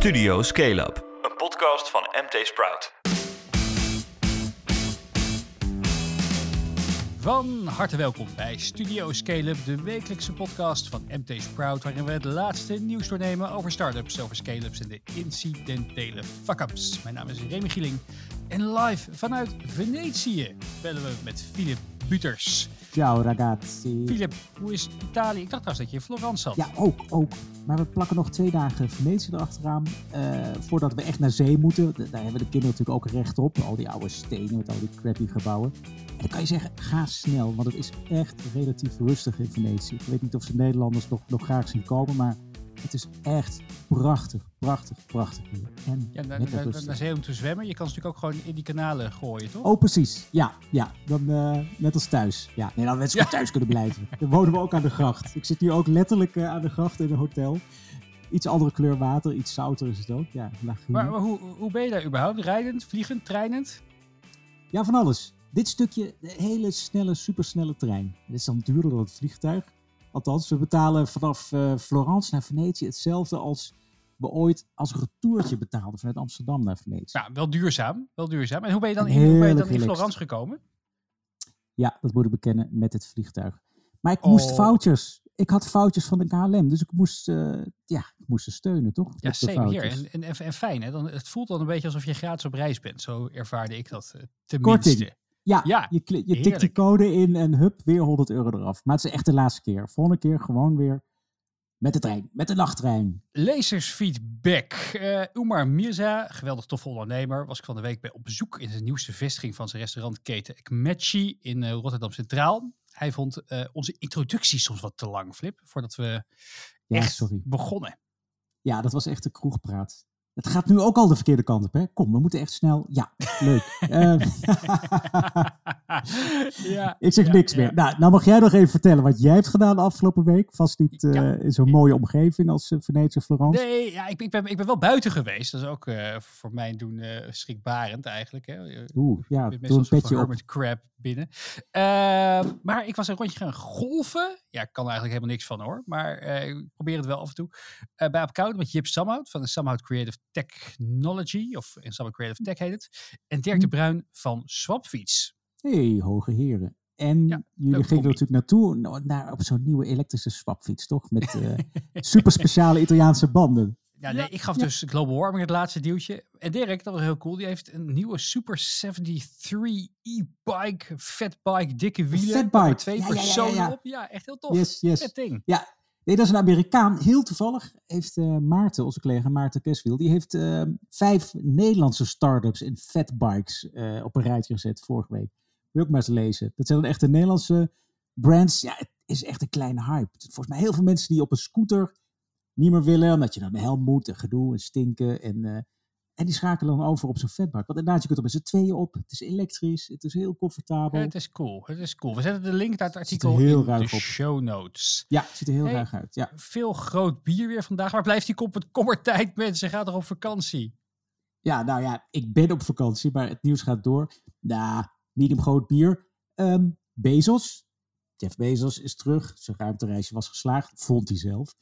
Studio Scale Up, een podcast van MT Sprout. Van harte welkom bij Studio Scale-up, de wekelijkse podcast van MT Sprout, waarin we het laatste nieuws doornemen over startups, over scale-ups en de incidentele fuck-ups. Mijn naam is Remy Gieling en live vanuit Venetië bellen we met Filip Buters. Ciao ragazzi. Filip, hoe is Italië? Ik dacht trouwens dat je in Florence zat. Ja, ook, ook. Maar we plakken nog twee dagen Venetië erachteraan. eh voordat we echt naar zee moeten. Daar hebben de kinderen natuurlijk ook recht op. Al die oude stenen met al die crappy gebouwen. En dan kan je zeggen, ga snel. Want het is echt relatief rustig in Venetië. Ik weet niet of ze Nederlanders nog, nog graag zien komen. Maar het is echt prachtig, prachtig, prachtig hier. En Ja, naar, lekker naar, om te zwemmen. Je kan ze natuurlijk ook gewoon in die kanalen gooien, toch? Oh, precies. Ja, ja. Dan, eh, net als thuis. Ja, nee, dan wens ik Ja. thuis kunnen blijven. Dan wonen we ook aan de gracht. Ik zit nu ook letterlijk eh, aan de gracht in een hotel. Iets andere kleur water, iets zouter is het ook. Ja. Maar, maar hoe, hoe ben je daar überhaupt? Rijdend, vliegend, treinend? Ja, van alles. Dit stukje, de hele snelle, supersnelle trein. Het is dan duurder dan het vliegtuig. Althans, we betalen vanaf eh, Florence naar Venetië hetzelfde als we ooit als retourtje betaalden vanuit Amsterdam naar Venetië. Nou, wel duurzaam. Wel duurzaam. En hoe ben je dan in, hoe ben je dan in. Florence gekomen? Ja, dat moet ik bekennen met het vliegtuig. Maar ik moest Oh. foutjes. Ik had foutjes van de KLM, dus ik moest, eh, ja, ik moest ze steunen, toch? Ja, same hier. En, en, en, fijn, hè? Dan, het voelt dan een beetje alsof je gratis op reis bent. Zo ervaarde ik dat eh, tenminste. Korting. Ja, Ja, je, je tikt heerlijk. die code in en hup, weer 100 euro eraf. Maar het is echt de laatste keer. Volgende keer gewoon weer met de trein, met de nachttrein. Lezersfeedback. Eh Umar Mirza, geweldig toffe ondernemer, was ik van de week bij op bezoek in zijn nieuwste vestiging van zijn restaurantketen Ekmeci in eh, Rotterdam Centraal. Hij vond eh, onze introductie soms wat te lang, Flip, voordat we Ja, echt sorry. begonnen. Ja, dat was echt de kroegpraat. Het gaat nu ook al de verkeerde kant op, hè? Kom, we moeten echt snel. Ja, leuk. Ehm, ja, ik zeg ja, niks meer. Nou, nou mag jij nog even vertellen wat jij hebt gedaan de afgelopen week. Vast niet eh, in zo'n mooie omgeving als uh, Venetië, Florence. Nee, ja, ik, ik, ben, ik ben wel buiten geweest. Dat is ook eh, voor mijn doen schrikbarend eigenlijk. Hè. Oeh, ja, doe een petje op. hermit crab binnen. Ehm, maar ik was een rondje gaan golven. Ja, ik kan er eigenlijk helemaal niks van hoor. Maar eh, ik probeer het wel af en toe. Eh bij Apkoud met Jip Samhout van de Samhout Creative Technology. Of in Samhout Creative Tech heet het. En Dirk de Hm. Bruin van Swapfiets. hey, hoge heren. En Ja, jullie gingen er natuurlijk naartoe naar, op zo'n nieuwe elektrische swapfiets, toch? Met eh super speciale Italiaanse banden. Ja, nee, ik gaf dus Global Warming het laatste duwtje. En Dirk, dat was heel cool. Die heeft een nieuwe Super 73 e-bike, fatbike, dikke wielen. fatbike. Twee Ja, ja, ja, ja, personen op. Ja, echt heel tof. Yes, yes. Vet ding. Ja, nee, dat is een Amerikaan. Heel toevallig heeft eh, Maarten, onze collega Maarten Keswiel, die heeft eh, vijf Nederlandse start-ups in fatbikes eh, op een rijtje gezet vorige week. Wil ik maar eens lezen. Dat zijn dan echt de Nederlandse brands. Ja, het is echt een kleine hype. Volgens mij heel veel mensen die op een scooter niet meer willen, omdat je dan helm moet en gedoe en stinken. En, eh, en die schakelen dan over op zo'n fatbike. Want inderdaad, je kunt er met z'n tweeën op. Het is elektrisch, het is heel comfortabel. Het is cool. Het is cool. We zetten de link naar het artikel heel in de op. show notes. Ja, het ziet er heel Hey. ruig uit. Ja. Veel groot bier weer vandaag. Waar blijft die kop kommertijd, mensen? Gaat er op vakantie? Ja, nou ja, ik ben op vakantie, maar het nieuws gaat door. Nou, medium groot bier. Ehm, Bezos. Jeff Bezos is terug. Zijn ruimtereisje was geslaagd, vond hij zelf.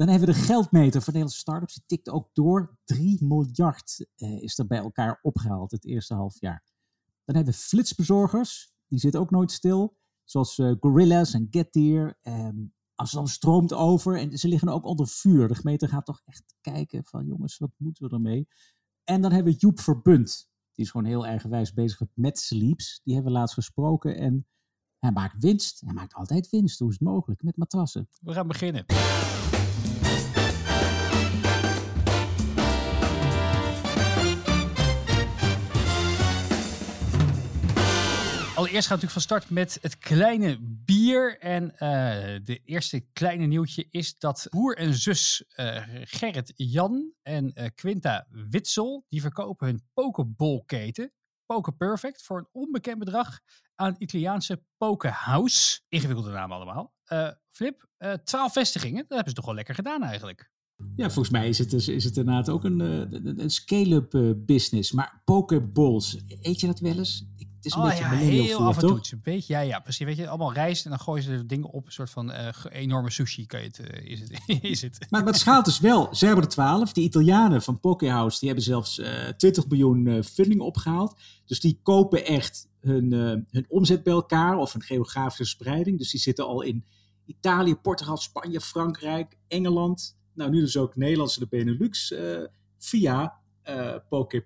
Dan hebben we de geldmeter voor Nederlandse startups. Die tikt ook door. 3 miljard eh, is er bij elkaar opgehaald het eerste half jaar. Dan hebben we flitsbezorgers. Die zitten ook nooit stil. Zoals eh, Gorillas en Getir. Ehm Amsterdam stroomt over en ze liggen ook onder vuur. De gemeente gaat toch echt kijken van jongens, wat moeten we ermee? En dan hebben we Joep Verbund. Die is gewoon heel eigenwijs bezig met sleeps. Die hebben we laatst gesproken en hij maakt winst. Hij maakt altijd winst. Hoe is het mogelijk? Met matrassen. We gaan beginnen. Allereerst gaan we natuurlijk van start met het kleine bier. En eh, de eerste kleine nieuwtje is dat broer en zus eh, Gerrit Jan en eh, Quinta Witsel... die verkopen hun pokerbolketen, Poker Perfect... voor een onbekend bedrag aan het Italiaanse Poker House. Ingewikkelde naam allemaal. Flip, twaalf vestigingen. Dat hebben ze toch wel lekker gedaan eigenlijk. Ja, volgens mij is het, dus- is het inderdaad ook een, een, scale-up business. Maar pokerballs, eet je dat wel eens? Het is een Oh beetje ja, millennial heel af en toe. een beetje, ja, ja, precies. Weet je, allemaal rijst en dan gooien ze er dingen op. Een soort van eh, enorme sushi kan je het, eh, is het. is het. Maar, maar het schaalt dus wel. Ze hebben er 12. Die Italianen van Pokehouse, die hebben zelfs eh 20 miljoen funding opgehaald. Dus die kopen echt hun, hun omzet bij elkaar of een geografische spreiding. Dus die zitten al in Italië, Portugal, Spanje, Frankrijk, Engeland. Nou, nu dus ook Nederlandse de Benelux via eh Poke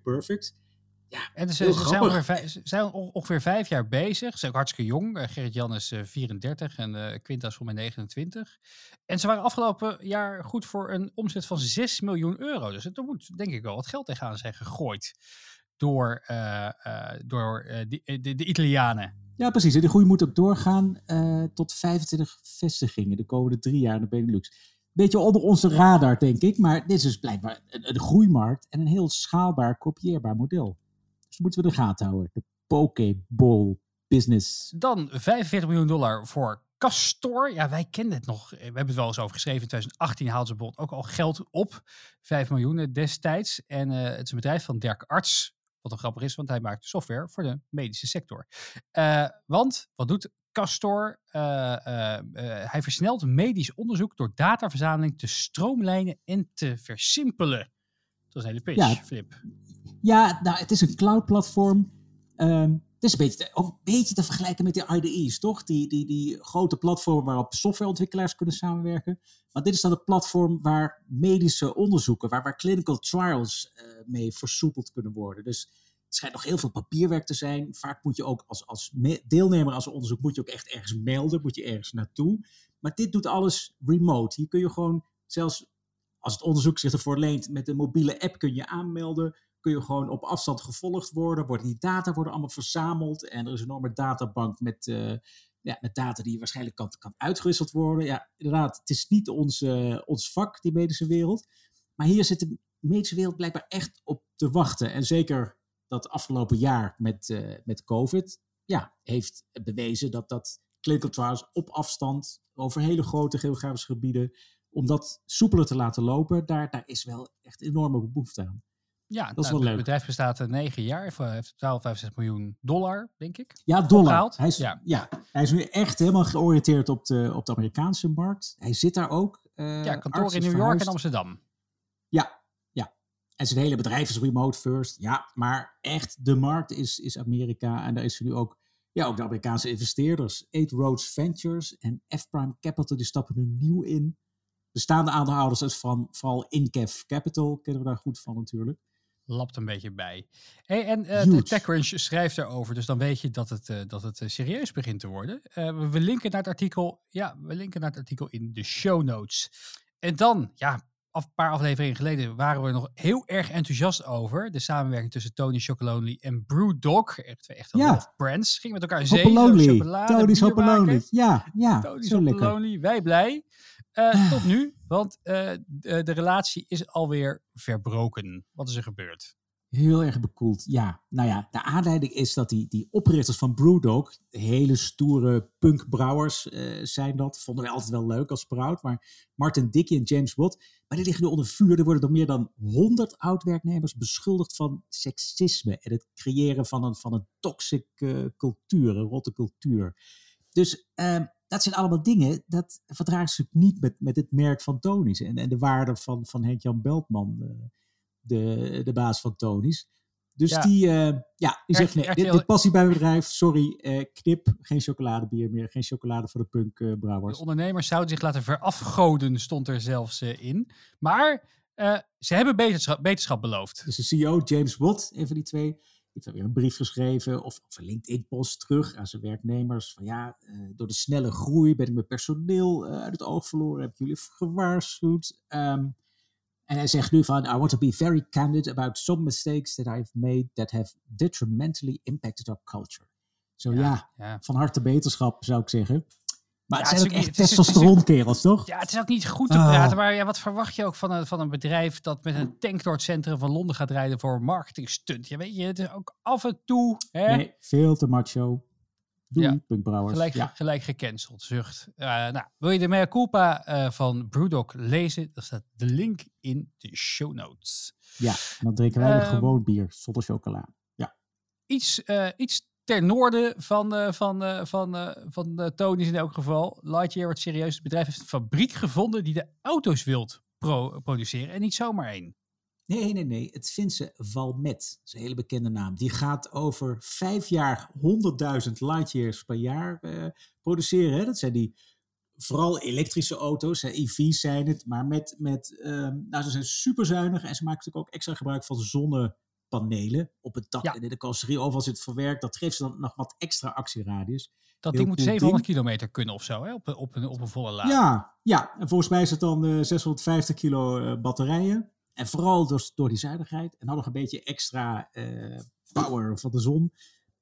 En ze, zijn, ongeveer vijf, ze zijn on- ongeveer vijf jaar bezig. Ze zijn ook hartstikke jong. Eh, Gerrit-Jan is eh, 34 en eh Quintas voor mij 29. En ze waren afgelopen jaar goed voor een omzet van 6 miljoen euro. Dus er moet denk ik wel wat geld tegenaan zijn gegooid door, eh, eh, door eh, die- eh, de, de Italianen. Ja, precies. En die groei moet ook doorgaan eh, tot 25 vestigingen de komende drie jaar in de Benelux. Beetje onder onze radar, denk ik. Maar dit is dus blijkbaar een, een groeimarkt en een heel schaalbaar, kopieerbaar model. Dus moeten we de gaten houden. De Pokeball business. Dan 45 miljoen dollar voor Castor. Ja, wij kenden het nog. We hebben het wel eens over geschreven. In 2018 haalden ze bijvoorbeeld ook al geld op. 5 miljoen eh, destijds. En eh, het is een bedrijf van Dirk Arts. Wat dan grappig is, want hij maakt software voor de medische sector. Eh, want, wat doet Castor? Hij versnelt medisch onderzoek door dataverzameling te stroomlijnen en te versimpelen. Dat is een hele pitch, Ja. Flip. Ja, nou, het is een cloud-platform. Ehm, het is een beetje, te, ook een beetje te vergelijken met die IDE's, toch? Die, die, die grote platformen waarop softwareontwikkelaars kunnen samenwerken. Maar dit is dan een platform waar medische onderzoeken, waar, waar clinical trials eh, mee versoepeld kunnen worden. Dus het schijnt nog heel veel papierwerk te zijn. Vaak moet je ook als, als me- deelnemer zo'n onderzoek moet je ook echt ergens melden, moet je ergens naartoe. Maar dit doet alles remote. Hier kun je gewoon, zelfs als het onderzoek zich ervoor leent, met een mobiele app kun je aanmelden kun je gewoon op afstand gevolgd worden. Worden die data worden allemaal verzameld. En er is een enorme databank met, eh, ja, met data die waarschijnlijk kan, kan uitgewisseld worden. Ja, inderdaad, het is niet ons, eh, ons vak, die medische wereld. Maar hier zit de medische wereld blijkbaar echt op te wachten. En zeker dat afgelopen jaar met, eh, met COVID, ja, heeft bewezen dat dat clinical op afstand over hele grote geografische gebieden, om dat soepeler te laten lopen, daar, daar is wel echt enorme behoefte aan. Ja, is nou, wel het leuk. bedrijf bestaat eh, negen jaar. Heeft totaal 65 miljoen dollar, denk ik. Ja, dollar. Opgehaald? Hij is, Ja. ja. hij is nu echt helemaal georiënteerd op de, op de Amerikaanse markt. Hij zit daar ook. eh, ja, kantoor in New York en. Amsterdam. Ja, ja. En zijn hele bedrijf is remote first. Ja, maar echt de markt is, is Amerika. En daar is er nu ook, ja, ook de Amerikaanse investeerders. Eight Roads Ventures en F-Prime Capital, die stappen nu nieuw in. Bestaande aandeelhouders is van vooral Incaf Capital, kennen we daar goed van natuurlijk. Lapt een beetje bij. Hey, en de TechCrunch schrijft erover, dus dan weet je dat het, eh, dat het eh, serieus begint te worden. We, we linken naar het artikel. Ja, we linken naar het artikel in de show notes. En dan, ja, af- een paar afleveringen geleden waren we nog heel erg enthousiast over de samenwerking tussen Tony Chocolonely en Brewdog. Echt twee echte Ja. brands. Gingen met elkaar Hopalonely. chocolade, Tony's. Hopalonely. Ja, ja. Tony's lekker. Hopalonely, wij blij. Eh, tot nu, want eh, de, de relatie is alweer verbroken. Wat is er gebeurd? Heel erg bekoeld, ja. Nou ja, de aanleiding is dat die, die oprichters van Brewdog, hele stoere punkbrouwers eh, zijn dat. Vonden wij altijd wel leuk als Sprout. Maar Martin Dickey en James Watt, maar die liggen nu onder vuur. Er worden door meer dan 100 oud-werknemers beschuldigd van seksisme. En het creëren van een, van een toxic cultuur, een rotte cultuur. Dus ehm, dat zijn allemaal dingen, dat verdragen ze niet met, met het merk van Tony's. En, en de waarde van, van Henk-Jan Beltman, eh, de, de baas van Tony's. Dus Ja. die, eh, ja, die zegt, nee, dit, dit past niet bij mijn bedrijf. Sorry, eh, knip, geen chocoladebier meer. Geen chocolade voor de punkbrouwers. De ondernemers zouden zich laten verafgoden, stond er zelfs eh, in. Maar eh, ze hebben beterschap, beterschap beloofd. Dus de CEO, James Watt, een van die twee, heeft weer een brief geschreven of, of een LinkedIn-post terug aan zijn werknemers. Van ja, eh, door de snelle groei ben ik mijn personeel eh, uit het oog verloren. Heb ik jullie gewaarschuwd. Ehm, en hij zegt nu van, I want to be very candid about some mistakes that I've made that have detrimentally impacted our culture. Zo ja, Ja. van harte beterschap zou ik zeggen. Maar Ja, het het zijn is ook ook echt het het testosteronkerels, toch? ja, het is ook niet goed te Ah. praten, maar ja, wat verwacht je ook van een, van een bedrijf dat met een tank door het centrum van Londen gaat rijden voor een marketingstunt? Ja, weet je, het is ook af en toe hè, Nee, veel te macho. Doei, Ja. gelijk, Ja. gelijk gecanceld. Zucht. Eh, nou, wil je de mea culpa eh, van Brewdog lezen? Dan staat de link in de show notes. ja, dan drinken wij weer Ehm, gewoon bier zonder chocola. Ja. Iets, eh, iets ter noorden van, van, van, van Tony's in elk geval. Lightyear wordt serieus. Het bedrijf heeft een fabriek gevonden die de auto's wilt pro produceren en niet zomaar één. Nee, nee, nee. Het Finse Valmet. Dat is een hele bekende naam. Die gaat over vijf jaar 100.000 Lightyears per jaar produceren. Hè? Dat zijn die vooral elektrische auto's, hè, EV's zijn het, maar met, met um, nou, ze zijn superzuinig en ze maken natuurlijk ook extra gebruik van zonnepanelen op het dak ja. en in de carrosserie. Overal zit verwerkt, dat geeft ze dan nog wat extra actieradius. Dat ding moet 700 ding. kilometer kunnen of zo, hè? Op, op, een, op een volle laad. Ja, ja, en volgens mij is het dan uh, 650 kilo uh, batterijen. En vooral door, door die zuinigheid en dan nog een beetje extra uh, power van de zon.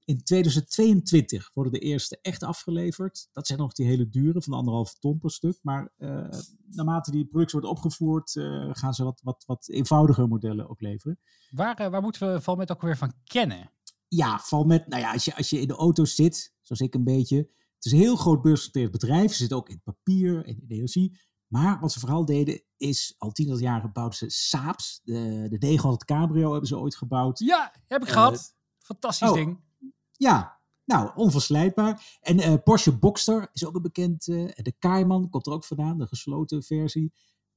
In 2022 worden de eerste echt afgeleverd. Dat zijn nog die hele dure, van anderhalf ton per stuk. Maar uh, naarmate die productie wordt opgevoerd, uh, gaan ze wat, wat, wat eenvoudiger modellen ook leveren. Waar, waar moeten we Valmet ook weer van kennen? Ja, Valmet, nou ja, als je, als je in de auto zit, zoals ik een beetje. Het is een heel groot beursgenoteerd bedrijf. Ze zitten ook in papier en in energie. Maar wat ze vooral deden is, al tientallen jaren bouwden ze Saabs. De, de 900 Cabrio hebben ze ooit gebouwd. Ja, heb ik gehad. Fantastisch oh, ding. Ja, nou, onverslijtbaar. En uh, Porsche Boxster is ook een bekend. Uh, de Cayman komt er ook vandaan, de gesloten versie.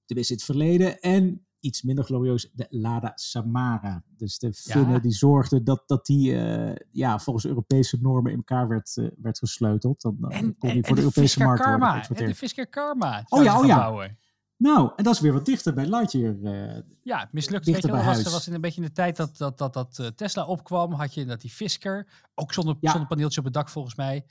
Tenminste in het verleden. En iets minder glorieus, de Lada Samara. Dus de Finnen ja. die zorgden dat, dat die uh, ja, volgens Europese normen in elkaar werd, werd gesleuteld. Dan, dan en, kon die voor de, de Europese markt Karma. worden En de Fisker Karma. Oh ja, oh ja. Bouwen. Nou, en dat is weer wat dichter bij Lightyear. Uh, ja, mislukt. Weet je wel, was, was in een beetje in de tijd dat, dat, dat, dat Tesla opkwam, had je dat die Fisker, ook zonder, ja. zonder paneeltje op het dak volgens mij.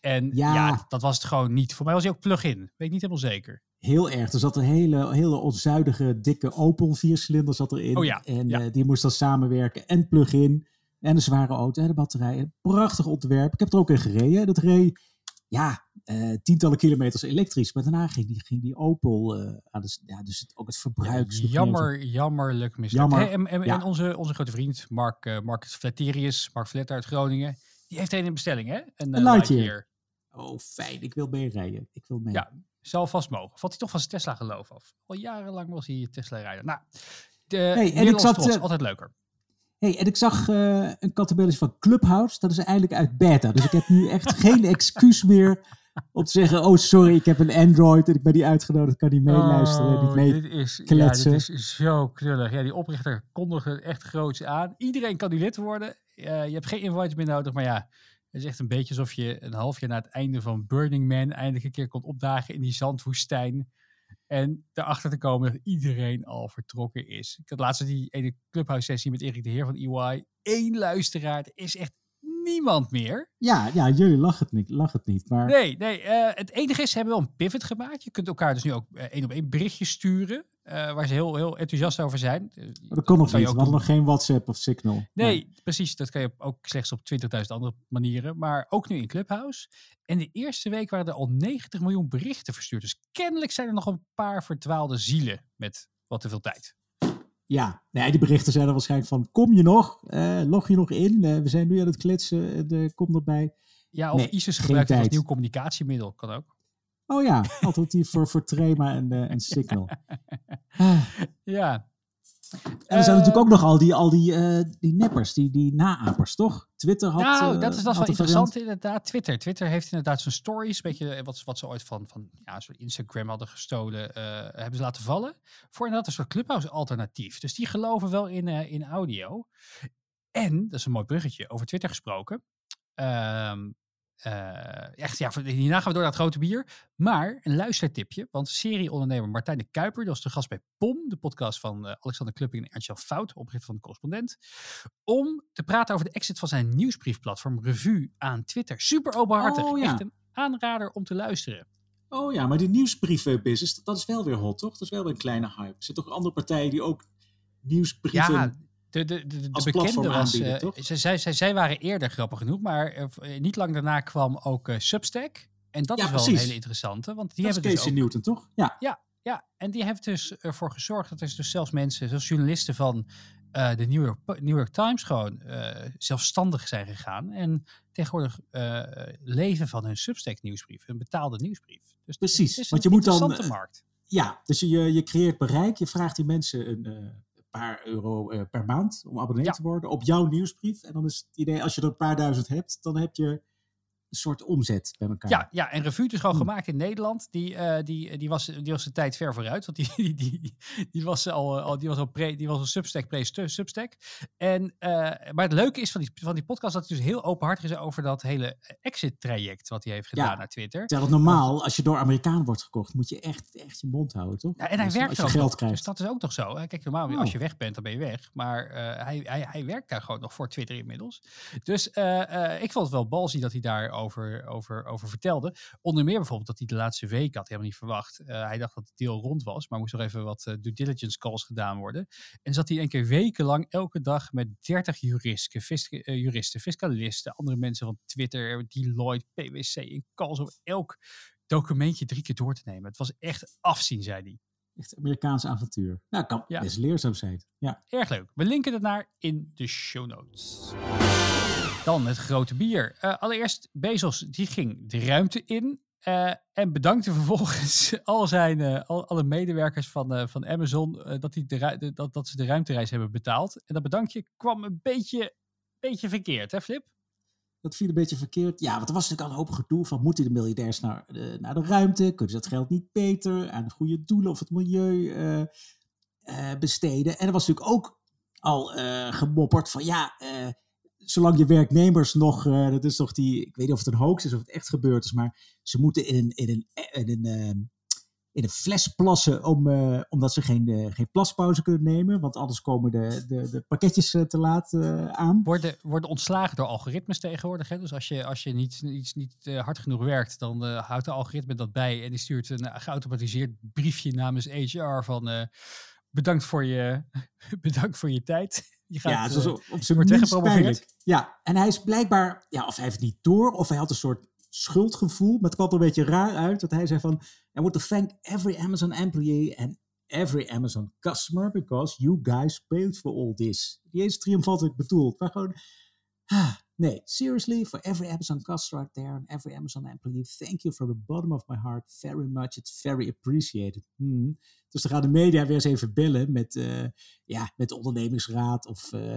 En ja. ja. dat was het gewoon niet. Voor mij was hij ook plug-in. Weet ik niet helemaal zeker. Heel erg. Er zat een hele, hele onzuidige, dikke Opel vierscilinder zat erin. Oh ja. En ja. Uh, die moest dan samenwerken. En plug-in. En een zware auto en de batterij. Een prachtig ontwerp. Ik heb er ook in gereden. Dat reed ja, uh, tientallen kilometers elektrisch. Maar daarna ging die, ging die Opel uh, aan de, ja, dus het, ook het verbruik. Ja, jammer, jammerlijk mislukt. Jammer, hey, en, en, ja. en, onze, onze grote vriend Mark, uh, Mark Fletterius, Mark Fletter uit Groningen, die heeft een in bestelling, hè? Een, een Lightyear. Oh, fijn. Ik wil mee rijden. Ik wil mee. Ja, zal vast mogen. Valt hij toch van zijn Tesla geloof af? Al jarenlang was hij Tesla rijder. Nou, de hey, en ik zat, trots, altijd leuker. hey, en ik zag uh, een categorie van Clubhouse. Dat is eigenlijk uit beta. Dus ik heb nu echt geen excuus meer om te zeggen, oh sorry, ik heb een Android en ik ben niet uitgenodigd, kan niet meeluisteren, oh, niet mee dit is, kletsen. Ja, dit is zo knullig. Ja, die oprichter kondigde echt groots aan. Iedereen kan die lid worden. Uh, je hebt geen invites meer nodig, maar ja, het is echt een beetje alsof je een half jaar na het einde van Burning Man eindelijk een keer komt opdagen in die zandwoestijn. En daarachter te komen dat iedereen al vertrokken is. Ik had laatst die ene clubhouse sessie met Erik de Heer van EY. Eén luisteraar. Is echt niemand meer. Ja, ja jullie lachen het niet. Lachen het niet maar... Nee, nee uh, het enige is, ze hebben wel een pivot gemaakt. Je kunt elkaar dus nu ook uh, één op één berichtjes sturen. Uh, waar ze heel, heel enthousiast over zijn. dat kon nog niet. We hadden nog geen WhatsApp of Signal. Nee, nee, precies. Dat kan je ook slechts op 20.000 andere manieren. Maar ook nu in Clubhouse. En de eerste week waren er al 90 miljoen berichten verstuurd. Dus kennelijk zijn er nog een paar verdwaalde zielen met wat te veel tijd. Ja, nee, die berichten zijn er waarschijnlijk van, kom je nog? Uh, log je nog in? Uh, we zijn nu aan het kletsen, uh, kom erbij. Ja, of nee, ISIS gebruikt als nieuw communicatiemiddel, kan ook. Oh ja, alternatief voor, voor Trema en, en Signal. ja. En er zijn natuurlijk ook nog al die, al die, uh, die neppers, die, die naapers, toch? Twitter had... Nou, uh, dat is, dat wel interessant inderdaad. Twitter. Twitter heeft inderdaad zijn stories, een beetje wat, wat ze ooit van, van ja, Instagram hadden gestolen, hebben ze laten vallen. Voor inderdaad een soort Clubhouse alternatief. Dus die geloven wel in, in audio. En, dat is een mooi bruggetje, over Twitter gesproken. Um, uh, echt, ja, hierna gaan we door naar het grote bier. Maar een luistertipje, want serieondernemer Martijn de Kuiper, dat is de gast bij POM, de podcast van uh, Alexander Klupping en Ernst-Jan Fout, oprichter van de correspondent, om te praten over de exit van zijn nieuwsbriefplatform Revue aan Twitter. Super openhartig, oh, ja. echt een aanrader om te luisteren. Oh ja, maar die nieuwsbrievenbusiness, dat is wel weer hot, toch? Dat is wel weer een kleine hype. Er zitten toch andere partijen die ook nieuwsbrieven... Ja, de, de, de, de bekende was, uh, zij, zij, zij, zij waren eerder grappig genoeg, maar uh, niet lang daarna kwam ook uh, Substack. En dat ja, is wel precies. een hele interessante. Want die dat hebben is Casey dus ook, Newton, toch? Ja. ja. Ja, en die heeft dus ervoor gezorgd dat er dus zelfs mensen, zoals journalisten van de New York, New York Times, gewoon zelfstandig zijn gegaan. En tegenwoordig leven van hun Substack nieuwsbrief, hun betaalde nieuwsbrief. Dus precies, het is want je moet dan. markt. Ja, dus je, je creëert bereik, je vraagt die mensen een paar euro eh, per maand om abonnee Ja. te worden op jouw nieuwsbrief. En dan is het idee, als je er een paar duizend hebt, dan heb je soort omzet bij elkaar. Ja, ja, en Revue is gewoon Hmm. gemaakt in Nederland. Die, eh, die, die, was, die was de tijd ver vooruit. Want die, die, die, die was al, al, die was al, pre, die was al Substack, pre-Substack. En, eh, maar het leuke is van die, van die podcast dat hij dus heel openhartig is over dat hele exit-traject wat hij heeft gedaan Ja. naar Twitter. Terwijl het normaal, als je door Amerikaan wordt gekocht, moet je echt, echt je mond houden, toch? Ja, en hij Dus werkt als je geld nog. krijgt. Dus dat is ook nog zo. hè. Kijk, normaal Oh. als je weg bent, dan ben je weg. Maar eh, hij, hij, hij werkt daar gewoon nog voor Twitter inmiddels. Dus eh, eh, ik vond het wel balzie dat hij daarover over, over vertelde. Onder meer bijvoorbeeld dat hij de laatste week had helemaal niet verwacht. Eh, hij dacht dat het deal rond was, maar moest nog even wat eh, due diligence calls gedaan worden. En zat hij een keer wekenlang elke dag met 30 juristen, eh, juristen, fiscalisten, andere mensen van Twitter, Deloitte, PwC in calls om elk documentje drie keer door te nemen. Het was echt afzien, zei hij. Echt Amerikaans avontuur. Nou, kan Ja. best leerzaam zijn. Ja. Erg leuk. We linken het naar in de show notes. Dan het grote bier. Eh, allereerst, Bezos die ging de ruimte in. eh, en bedankte vervolgens al zijn, eh, al, alle medewerkers van, van Amazon dat, die de, dat, dat ze de ruimtereis hebben betaald. En dat bedankje kwam een beetje, beetje verkeerd, hè Flip? Dat viel een beetje verkeerd. Ja, want er was natuurlijk al een hoop gedoe van moeten de miljardairs naar, de- naar de ruimte? Kunnen ze dat geld niet beter aan goede doelen of het milieu besteden? En er was natuurlijk ook al gemopperd van ja, zolang je werknemers nog, eh, dat is toch die, ik weet niet of het een hoax is of het echt gebeurd is, maar ze moeten in een, in een, in een, eh, in een fles plassen om, eh, omdat ze geen, eh, geen plaspauze kunnen nemen, want anders komen de, de, de pakketjes te laat aan. Worden, worden ontslagen door algoritmes tegenwoordig. Hè? Dus als je, als je niet, niet eh, hard genoeg werkt, dan houdt de algoritme dat bij. En die stuurt een geautomatiseerd briefje namens HR van bedankt, voor je, bedankt voor je tijd. Je gaat, ja, het was eh, op, op zijn minst pijnlijk. Ja, en hij is blijkbaar, ja, of hij heeft het niet door, of hij had een soort schuldgevoel, maar het kwam er een beetje raar uit, dat hij zei van, I want to thank every Amazon employee and every Amazon customer, because you guys paid for all this. Die is triomfantelijk bedoeld, maar gewoon, ah, nee, seriously, for every Amazon customer out there and every Amazon employee, thank you from the bottom of my heart very much, it's very appreciated. Hmm. Dus dan gaan de media weer eens even bellen met, eh, ja, met de ondernemingsraad of... eh,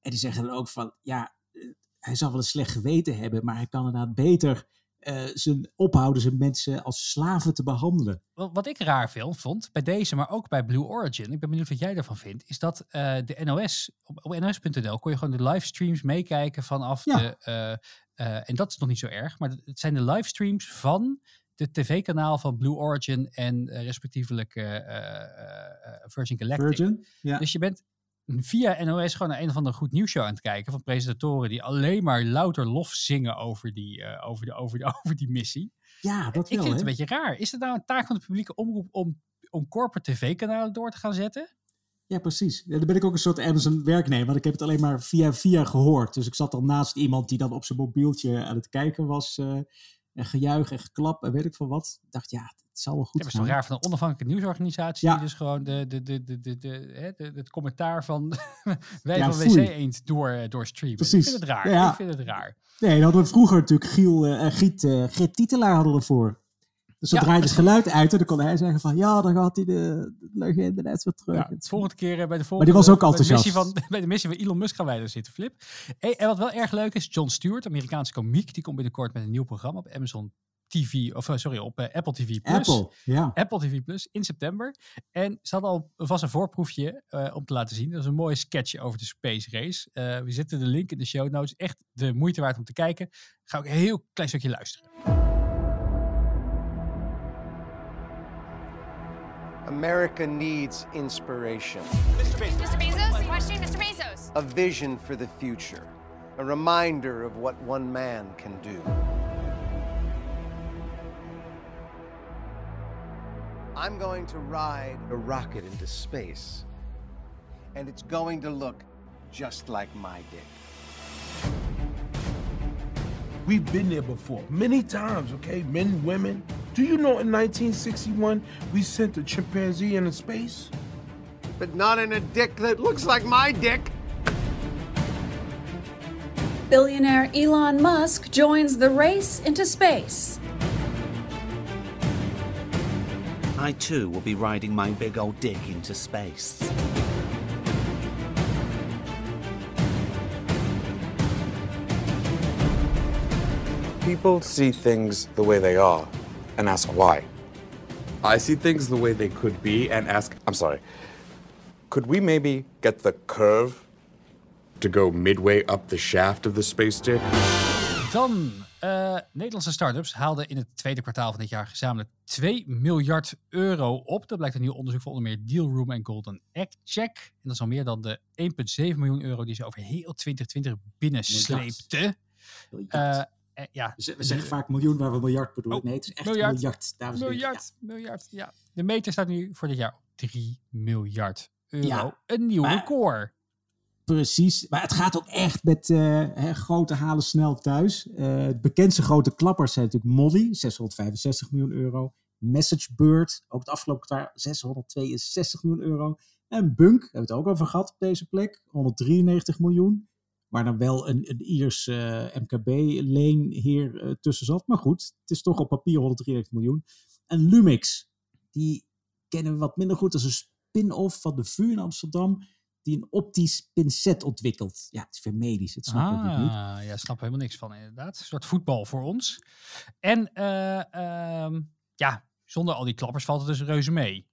en die zeggen dan ook van, ja, eh, hij zal wel een slecht geweten hebben, maar hij kan inderdaad beter eh, zijn ophouden zijn mensen als slaven te behandelen. Wat ik raar veel vond, bij deze, maar ook bij Blue Origin, ik ben benieuwd wat jij daarvan vindt, is dat eh, de NOS, op, op nos.nl kon je gewoon de livestreams meekijken vanaf Ja. de, eh, en dat is nog niet zo erg, maar het zijn de livestreams van de tv-kanaal van Blue Origin en respectievelijk Virgin Galactic. Virgin? Ja. Dus je bent via NOS gewoon naar een of andere goed nieuwsshow aan het kijken van presentatoren die alleen maar louter lof zingen over die, eh, over de, over de, over die missie. ja, dat Ik wel. vind het een beetje raar. Is het nou een taak van de publieke omroep om, om corporate tv-kanalen door te gaan zetten? Ja, precies. Ja, dan ben ik ook een soort Amazon werknemer, want ik heb het alleen maar via via gehoord. Dus ik zat dan naast iemand die dan op zijn mobieltje aan het kijken was. eh, en gejuich en geklap en weet ik veel wat. Ik dacht, ja, het zal wel goed Dat is toch gaan. raar van een onafhankelijke nieuwsorganisatie Ja. die dus gewoon de, de, de, de, de, de, hè, de- het commentaar van wij Ja, van. WC Eend door, eh, door streamen. Ik Precies. vind het raar. Ja. Ik vind het raar. Nee, dan hadden we vroeger natuurlijk Giel, eh, Giet, eh, Giet Titelaar hadden we ervoor. Dus dan Ja, het precies. geluid uit en dan kon hij zeggen van ja, dan gaat hij de, de legende net weer terug. Ja, is volgende keer bij de volgende die was ook bij de missie enthousiast. van, bij de missie van Elon Musk gaan wij er zitten, Flip. Hey, en wat wel erg leuk is, John Stewart, Amerikaanse komiek, die komt binnenkort met een nieuw programma op Amazon TV, of eh, sorry, op eh, Apple TV Plus. Apple, ja. Apple TV Plus in september. En ze hadden al vast een voorproefje eh, om te laten zien. Dat is een mooie sketch over de Space Race. Eh, we zetten de link in de show notes. Echt de moeite waard om te kijken. Ga ik een heel klein stukje luisteren. America needs inspiration, Mr. Bezos, question, Mr. Bezos. a vision for the future, a reminder of what one man can do. I'm going to ride a rocket into space, and it's going to look just like my dick. We've been there before, many times, okay? Men, women. Do you know in 1961 we sent a chimpanzee into space? But not in a dick that looks like my dick. Billionaire Elon Musk joins the race into space. I too will be riding my big old dick into space. People see things the way they are and ask why. I see things the way they could be and ask, I'm sorry, could we maybe get the curve to go midway up the shaft of the space dick? Done. Eh, Nederlandse start-ups haalden in het tweede kwartaal van dit jaar gezamenlijk 2 miljard euro op. Dat blijkt een nieuw onderzoek van onder meer Dealroom en Golden Egg Check. En dat is al meer dan de 1,7 miljoen euro die ze over heel 2020 binnensleepten. Miljard. Eh, eh, ja, we zeggen vaak miljoen waar we miljard bedoelen. Oh, nee, het is echt miljard. miljard. dames en heren. miljard, miljard, ja. De meter staat nu voor dit jaar op 3 miljard euro. Ja, een nieuw maar- record. Precies, maar het gaat ook echt met eh, hè, grote halen snel thuis. Eh de bekendste grote klappers zijn natuurlijk Molly, 665 miljoen euro. MessageBird, ook het afgelopen kwartaal 662 miljoen euro. En Bunk, hebben we het ook over gehad op deze plek, 193 miljoen. Waar dan wel een, een Iers hier eh, tussen zat. Maar goed, het is toch op papier 193 miljoen. En Lumix, die kennen we wat minder goed als een spin-off van de VU in Amsterdam die een optisch pincet ontwikkelt. Ja, het is weer medisch, het snap ik niet. Ah, ja, snap helemaal niks van inderdaad. Een soort voetbal voor ons. En eh, ehm, ja, zonder al die klappers valt het dus reuze mee.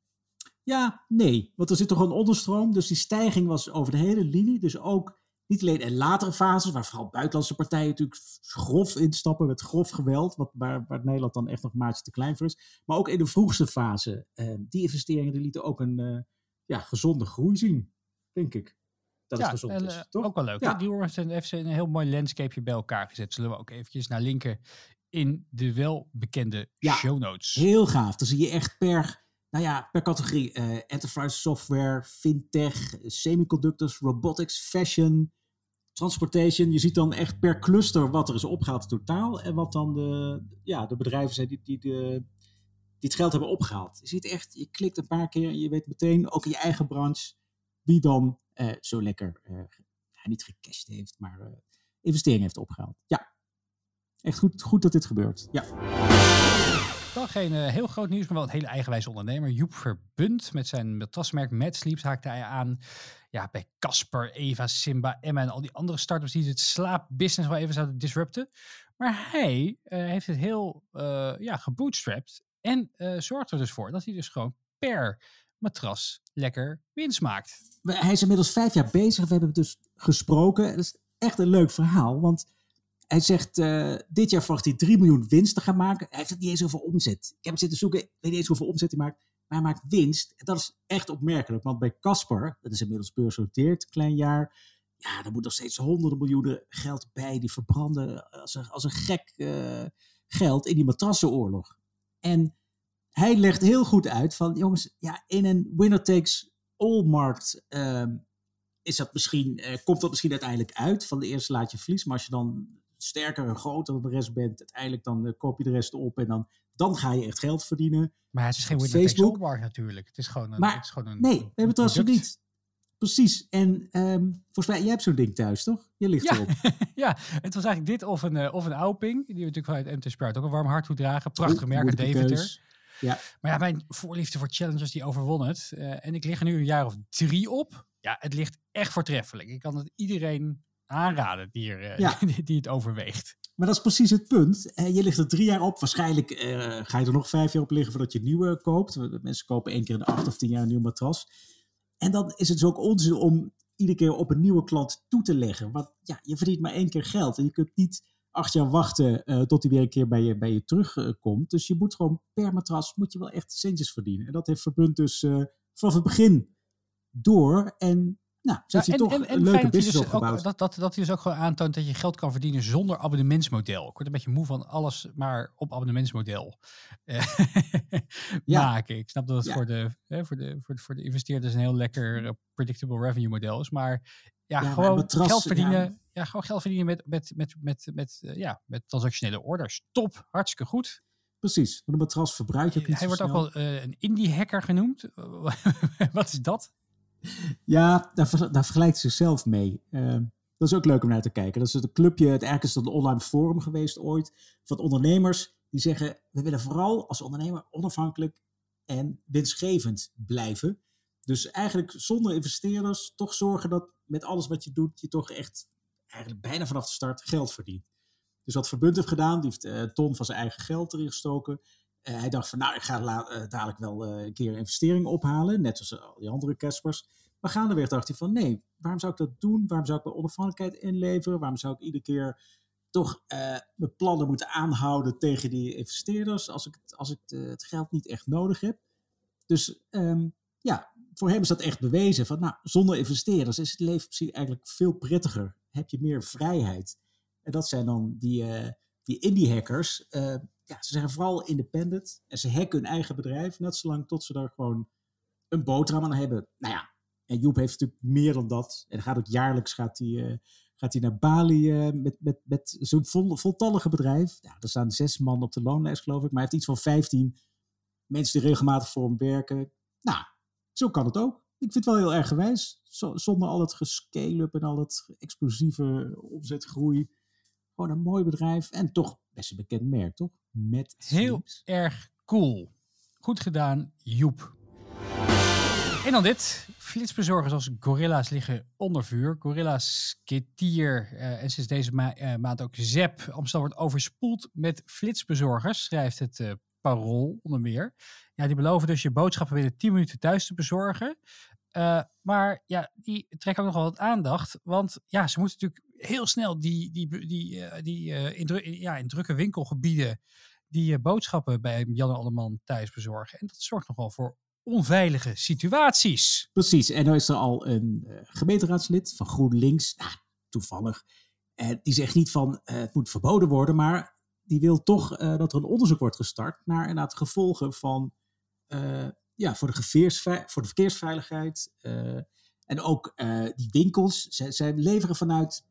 Ja, nee, want er zit toch een onderstroom. Dus die stijging was over de hele linie. Dus ook niet alleen in latere fases, waar vooral buitenlandse partijen natuurlijk grof instappen met grof geweld, wat, waar, waar Nederland dan echt nog maatje te klein voor is. Maar ook in de vroegste fase, eh, die investeringen die lieten ook een eh, ja, gezonde groei zien, denk ik. Dat het ja, gezond en, is, eh, toch? ook wel leuk. Ja. Die een, heeft ze een heel mooi landscapeje bij elkaar gezet. Zullen we ook eventjes naar linken in de welbekende Ja. show notes. Heel gaaf. Dan zie je echt per, nou ja, per categorie. eh, enterprise software, fintech, semiconductors, robotics, fashion, transportation. Je ziet dan echt per cluster wat er is opgehaald totaal. En wat dan de, ja, de bedrijven zijn die, die, de, die het geld hebben opgehaald. Je ziet echt, je klikt een paar keer en je weet meteen, ook in je eigen branche, wie dan eh, zo lekker, eh, niet gecashed heeft, maar eh investeringen heeft opgehaald. Ja, echt goed, goed dat dit gebeurt. Ja. Dan geen heel groot nieuws, maar wel een hele eigenwijze ondernemer. Joep Verbund met zijn matrasmerk Mad Sleeps haakte hij aan. Ja, bij Casper, Eva, Simba, Emma en al die andere startups die het slaapbusiness wel even zouden disrupten. Maar hij heeft het heel eh, ja, gebootstrapped en zorgt er dus voor dat hij dus gewoon per matras lekker winst maakt. Hij is inmiddels vijf jaar bezig. We hebben dus gesproken. Dat is echt een leuk verhaal. Want hij zegt, eh, dit jaar verwacht hij 3 miljoen winst te gaan maken. Hij heeft het niet eens over omzet. Ik heb het zitten zoeken. Ik weet niet eens hoeveel omzet hij maakt. Maar hij maakt winst. Dat is echt opmerkelijk. Want bij Casper, dat is inmiddels beursgenoteerd, klein jaar. Ja, daar moet nog steeds honderden miljoenen geld bij. Die verbranden als een, als een gek eh, geld in die matrassenoorlog. En hij legt heel goed uit van, jongens, ja, in een winner takes all markt ehm, is dat misschien, eh, komt dat misschien uiteindelijk uit. Van de eerste laat je verlies. Maar als je dan sterker en groter dan de rest bent, uiteindelijk dan eh, koop je de rest op en dan, dan ga je echt geld verdienen. Maar het is geen winner takes all markt natuurlijk. Het is gewoon een, Maar het is gewoon een Nee, we hebben een trouwens niet. Precies. En ehm, volgens mij, jij hebt zo'n ding thuis, toch? Je ligt Ja. erop. ja, het was eigenlijk dit of een, eh, of een Auping. Die we natuurlijk vanuit MT Sprout ook een warm hart toe dragen. Prachtige Oeh, merk uit moeilijke Deventer. keus. Ja. Maar ja, mijn voorliefde voor challengers die overwon het. Eh, en ik lig er nu een jaar of drie op. Ja, het ligt echt voortreffelijk. Ik kan het iedereen aanraden die, er, eh, Ja. die, die het overweegt. Maar dat is precies het punt. Eh, je ligt er drie jaar op. Waarschijnlijk ga je er nog vijf jaar op liggen voordat je een nieuwe koopt. Want Mensen kopen één keer in de acht of tien jaar een nieuw matras. En dan is het dus ook onzin om iedere keer op een nieuwe klant toe te leggen. Want ja, je verdient maar één keer geld. En je kunt niet acht jaar wachten eh, tot hij weer een keer bij je, bij je terugkomt. dus je moet gewoon per matras moet je wel echt centjes verdienen. En dat heeft Verbund dus eh, vanaf het begin door. En nou, hij toch een leuke dat hij business dus opgebouwd. Ook, dat, dat, dat hij dus ook gewoon aantoont dat je geld kan verdienen zonder abonnementsmodel. Ik word een beetje moe van alles maar op abonnementsmodel eh, Ja. maken. Ik snap dat het Ja. voor, de, hè, voor, de, voor, de, voor de investeerders een heel lekker predictable revenue model is. Maar ja, gewoon geld verdienen. ja. Ja. gewoon geld verdienen met, met, met, met, met, eh, ja, met transactionele orders. Top, hartstikke goed. Precies, want een matras verbruik je niet Hij wordt ook wel eh, een indie hacker genoemd. Wat is dat? Ja, daar, daar vergelijkt hij zichzelf mee. Eh, dat is ook leuk om naar te kijken. Dat is het clubje, het eigenlijk is dat een online forum geweest ooit, van ondernemers die zeggen, we willen vooral als ondernemer onafhankelijk en winstgevend blijven. Dus eigenlijk zonder investeerders toch zorgen dat met alles wat je doet, je toch echt eigenlijk bijna vanaf de start geld verdient. Dus wat Verbund heeft gedaan, die heeft een ton van zijn eigen geld erin gestoken. hij dacht van, nou, ik ga dadelijk wel een keer investeringen ophalen, net zoals al die andere Caspers. Maar gaandeweg dacht hij van, nee, waarom zou ik dat doen? Waarom zou ik mijn onafhankelijkheid inleveren? Waarom zou ik iedere keer toch mijn plannen moeten aanhouden tegen die investeerders als ik, als ik het geld niet echt nodig heb? Dus ehm, ja, voor hem is dat echt bewezen. Van, nou, zonder investeerders is het leven eigenlijk veel prettiger. Heb je meer vrijheid. En dat zijn dan die, uh, die indie hackers. Uh, ja, ze zijn vooral independent. En ze hacken hun eigen bedrijf. Net zolang tot ze daar gewoon een boterham aan hebben. Nou ja, en Joep heeft natuurlijk meer dan dat. En gaat ook jaarlijks gaat hij, uh, gaat naar Bali met, met, met zo'n vol, voltallige bedrijf. Ja, er staan zes man op de loonlijst, geloof ik. Maar hij heeft iets van vijftien mensen die regelmatig voor hem werken. Nou, zo kan het ook. Ik vind het wel heel erg gewijs. zonder al het gescale-up en al het explosieve omzetgroei. Gewoon een mooi bedrijf en toch best een bekend merk, toch? Met heel erg cool. Goed gedaan, Joep. En dan dit. Flitsbezorgers als Gorilla's liggen onder vuur. Gorilla's, Ketier uh, en sinds deze ma uh, maand ook Zep. Amsterdam wordt overspoeld met flitsbezorgers, schrijft het uh, Parool onder meer. Ja, die beloven dus je boodschappen binnen 10 minuten thuis te bezorgen. Uh, maar ja, die trekken ook nogal wat aandacht. Want ja, ze moeten natuurlijk heel snel die, die, die, uh, die uh, in, ja, in drukke winkelgebieden die boodschappen bij Jan Alleman thuis bezorgen. En dat zorgt nogal voor onveilige situaties. Precies, en nu is er al een gemeenteraadslid van GroenLinks, nou, toevallig, die zegt niet van het moet verboden worden, maar die wil toch uh, dat er een onderzoek wordt gestart naar inderdaad gevolgen van uh, ja, voor, de voor de verkeersveiligheid. Uh, en ook die winkels, zij, zij leveren vanuit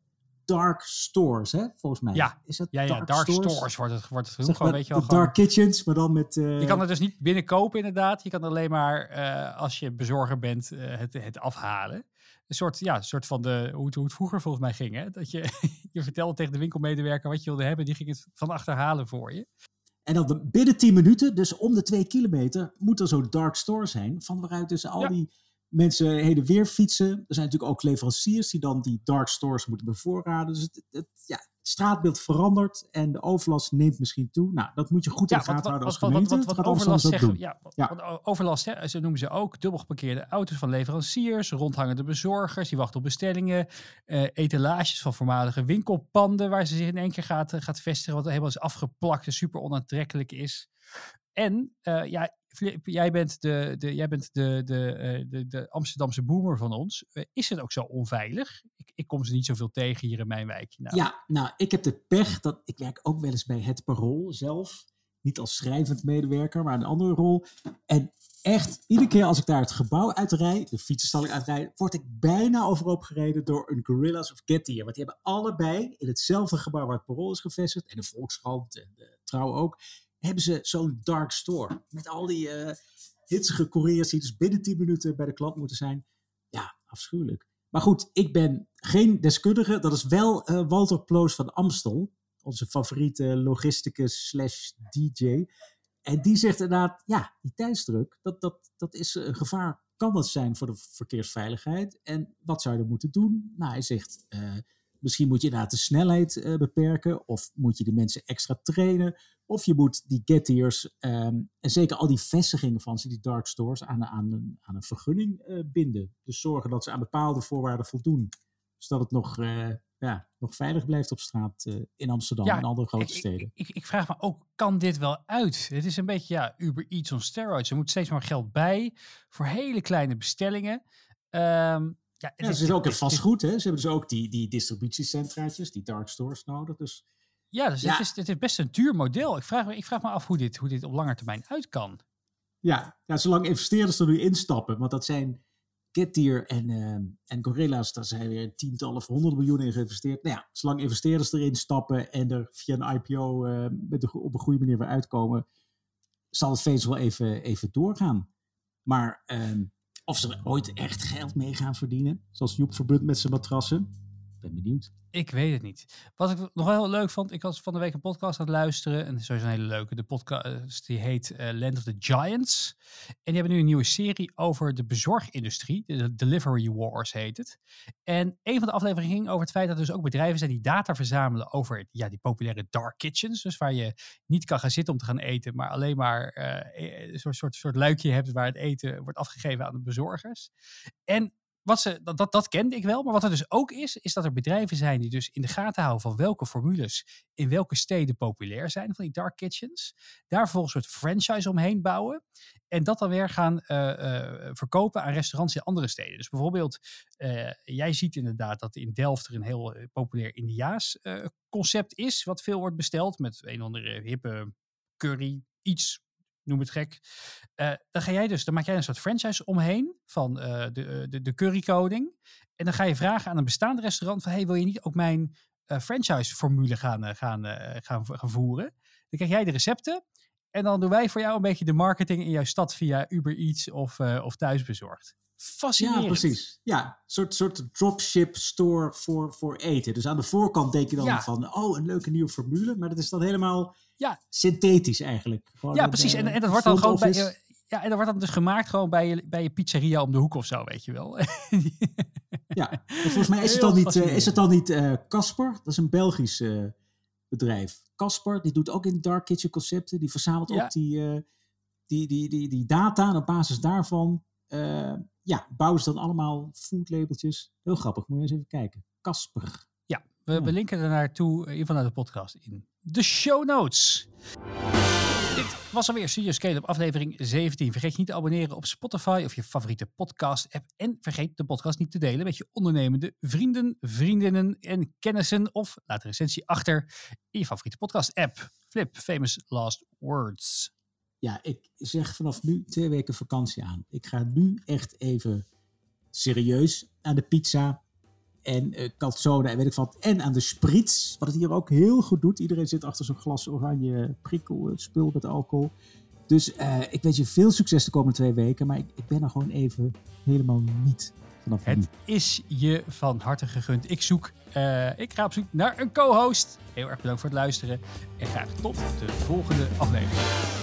dark stores, hè, volgens mij. Ja, is dat ja, ja dark, stores? stores wordt het, wordt het genoemd. Gewoon, weet je wel, dark kitchens, maar dan met... Je kan het dus niet binnenkopen inderdaad. Je kan alleen maar, als je bezorger bent, het, het afhalen een soort, ja, een soort van de, hoe het, hoe het vroeger volgens mij ging. Hè? Dat je, je vertelde tegen de winkelmedewerker wat je wilde hebben, die ging het van achterhalen voor je. En dan binnen 10 minuten, dus om de 2 kilometer, moet er zo'n dark store zijn. Van waaruit dus al die mensen heen en weer fietsen. Er zijn natuurlijk ook leveranciers die dan die dark stores moeten bevoorraden. Dus het, het, ja, straatbeeld verandert en de overlast neemt misschien toe. Nou, dat moet je goed in de gaten houden als gemeente. Wat, wat, wat, overlast zeggen, ja, ja. overlast, hè, ze noemen ze ook dubbel geparkeerde auto's van leveranciers, rondhangende bezorgers, die wachten op bestellingen, uh, etalages van voormalige winkelpanden waar ze zich in één keer gaat, gaat vestigen, wat helemaal is afgeplakt en super onaantrekkelijk is. En uh, ja, jij bent de, de, jij bent de, de, uh, de, de Amsterdamse boomer van ons. Is het ook zo onveilig? Ik, kom ze niet zoveel tegen hier in mijn wijk. Nou. Ja, nou, ik heb de pech dat ik werk ook wel eens bij het Parool zelf. Niet als schrijvend medewerker, maar een andere rol. En echt, iedere keer als ik daar het gebouw uitrijd, de fietsenstalling uitrijd, word ik bijna overhoop gereden door een Gorillas of Gettier. Want die hebben allebei in hetzelfde gebouw waar het Parool is gevestigd, en de Volkskrant en de Trouw ook, hebben ze zo'n dark store. Met al die uh, hitsige couriers die dus binnen 10 minuten bij de klant moeten zijn. Ja, afschuwelijk. Maar goed, ik ben geen deskundige. Dat is wel uh, Walter Ploos van Amstel. Onze favoriete logisticus slash DJ. En die zegt inderdaad, ja, die tijdsdruk, dat, dat, dat is een gevaar. Kan dat zijn voor de verkeersveiligheid? En wat zou je er moeten doen? Nou, hij zegt, uh, misschien moet je inderdaad de snelheid uh, beperken. Of moet je de mensen extra trainen. Of je moet die gettiers um, en zeker al die vestigingen van ze, die dark stores, aan, aan, een, aan een vergunning uh, binden. Dus zorgen dat ze aan bepaalde voorwaarden voldoen. Zodat het nog, uh, ja, nog veilig blijft op straat in Amsterdam en andere grote ik, steden. Ik, ik, ik, vraag me ook, kan dit wel uit? Het is een beetje ja, Uber Eats on steroids. Er moet steeds maar geld bij voor hele kleine bestellingen. Um, ja, het ja, is, is ook een vastgoed. Hè? Ze hebben dus ook die, die distributiecentraatjes, die dark stores nodig. Dus ja, dus Het, is, het is best een duur model. Ik vraag, ik vraag me af hoe dit, hoe dit op lange termijn uit kan. Ja, ja zolang investeerders er nu instappen, want dat zijn Getir en, uh, en Gorilla's, daar zijn weer tientallen of honderden miljoenen in geïnvesteerd. Nou ja, zolang investeerders erin stappen en er via een IPO uh, met de, op een goede manier weer uitkomen, zal het feest wel even, even doorgaan. Maar uh, of ze ooit echt geld mee gaan verdienen, zoals Joep Verbund met zijn matrassen, ben benieuwd. Ik weet het niet. Wat ik nog wel heel leuk vond, ik was van de week een podcast aan het luisteren. En sowieso een hele leuke. De podcast die heet eh, Land of the Giants. En die hebben nu een nieuwe serie over de bezorgindustrie. De Delivery Wars heet het. En een van de afleveringen ging over het feit dat er dus ook bedrijven zijn die data verzamelen over ja, die populaire dark kitchens. Dus waar je niet kan gaan zitten om te gaan eten, maar alleen maar eh, een soort, soort, soort luikje hebt waar het eten wordt afgegeven aan de bezorgers. En wat ze, dat, dat, dat kende ik wel. Maar wat er dus ook is, is dat er bedrijven zijn die dus in de gaten houden van welke formules in welke steden populair zijn van die dark kitchens. Daar vervolgens een franchise omheen bouwen. En dat dan weer gaan eh, eh, verkopen aan restaurants in andere steden. Dus bijvoorbeeld, eh, jij ziet inderdaad dat in Delft er een heel populair Indiaas concept is. Wat veel wordt besteld met een of andere hippe curry, iets noem het gek. Uh, dan ga jij dus, dan maak jij een soort franchise omheen van uh, de, de, de currycoding. En dan ga je vragen aan een bestaand restaurant van, hey, wil je niet ook mijn uh, franchise formule gaan, gaan, gaan, gaan voeren? Dan krijg jij de recepten. En dan doen wij voor jou een beetje de marketing in jouw stad via Uber Eats of, of thuisbezorgd. Fascinerend. Ja, precies. Ja, soort, soort dropship store voor, voor eten. Dus aan de voorkant denk je dan ja. van, oh, een leuke nieuwe formule. Maar dat is dan helemaal ja. synthetisch eigenlijk. Gewoon ja, precies. En, en dat wordt dan gewoon bij je, ja, en dat wordt dan dus gemaakt gewoon bij je, bij je pizzeria om de hoek of zo, weet je wel. ja, volgens mij is het dan niet, uh, is het dan niet Casper. dat is een Belgisch uh, bedrijf. Casper, die doet ook in dark kitchen concepten. Die verzamelt ja. ook die, uh, die, die, die, die data. En op basis daarvan ja, bouwen ze dan allemaal foodlabeltjes. Heel grappig, moet je eens even kijken. Casper. Ja, we, ja. we linken er naartoe, in vanuit de podcast, in de show notes. Dit was alweer Studio Scale op aflevering 17. Vergeet je niet te abonneren op Spotify of je favoriete podcast-app. En vergeet de podcast niet te delen met je ondernemende vrienden, vriendinnen en kennissen. Of laat een recensie achter in je favoriete podcast-app. Flip, famous last words. Ja, ik zeg vanaf nu twee weken vakantie aan. Ik ga nu echt even serieus aan de pizza en uh, calzone en weet ik wat. En aan de spritz, wat het hier ook heel goed doet. Iedereen zit achter zo'n glas oranje prikkel, uh, spul met alcohol. Dus uh, ik wens je veel succes de komende twee weken. Maar ik, ik ben er gewoon even helemaal niet vanaf Het nu. is je van harte gegund. Ik zoek, ik ga op zoek naar een co-host. Heel erg bedankt voor het luisteren. En graag tot de volgende aflevering.